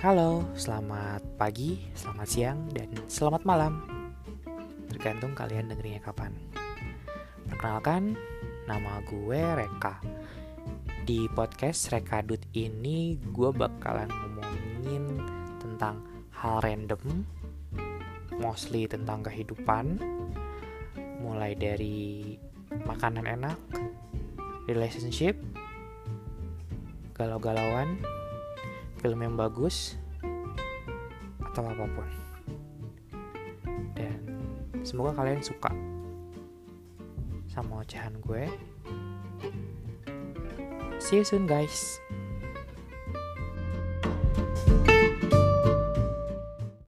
Halo, selamat pagi, selamat siang, dan selamat malam. Tergantung kalian dengerinnya kapan. Perkenalkan, nama gue Reka. Di podcast Reka Dut ini gue bakalan ngomongin tentang hal random, mostly tentang kehidupan, mulai dari makanan enak, relationship, galau-galauan, film yang bagus, atau apa pun. Dan semoga kalian suka sama ocehan gue. See you soon guys.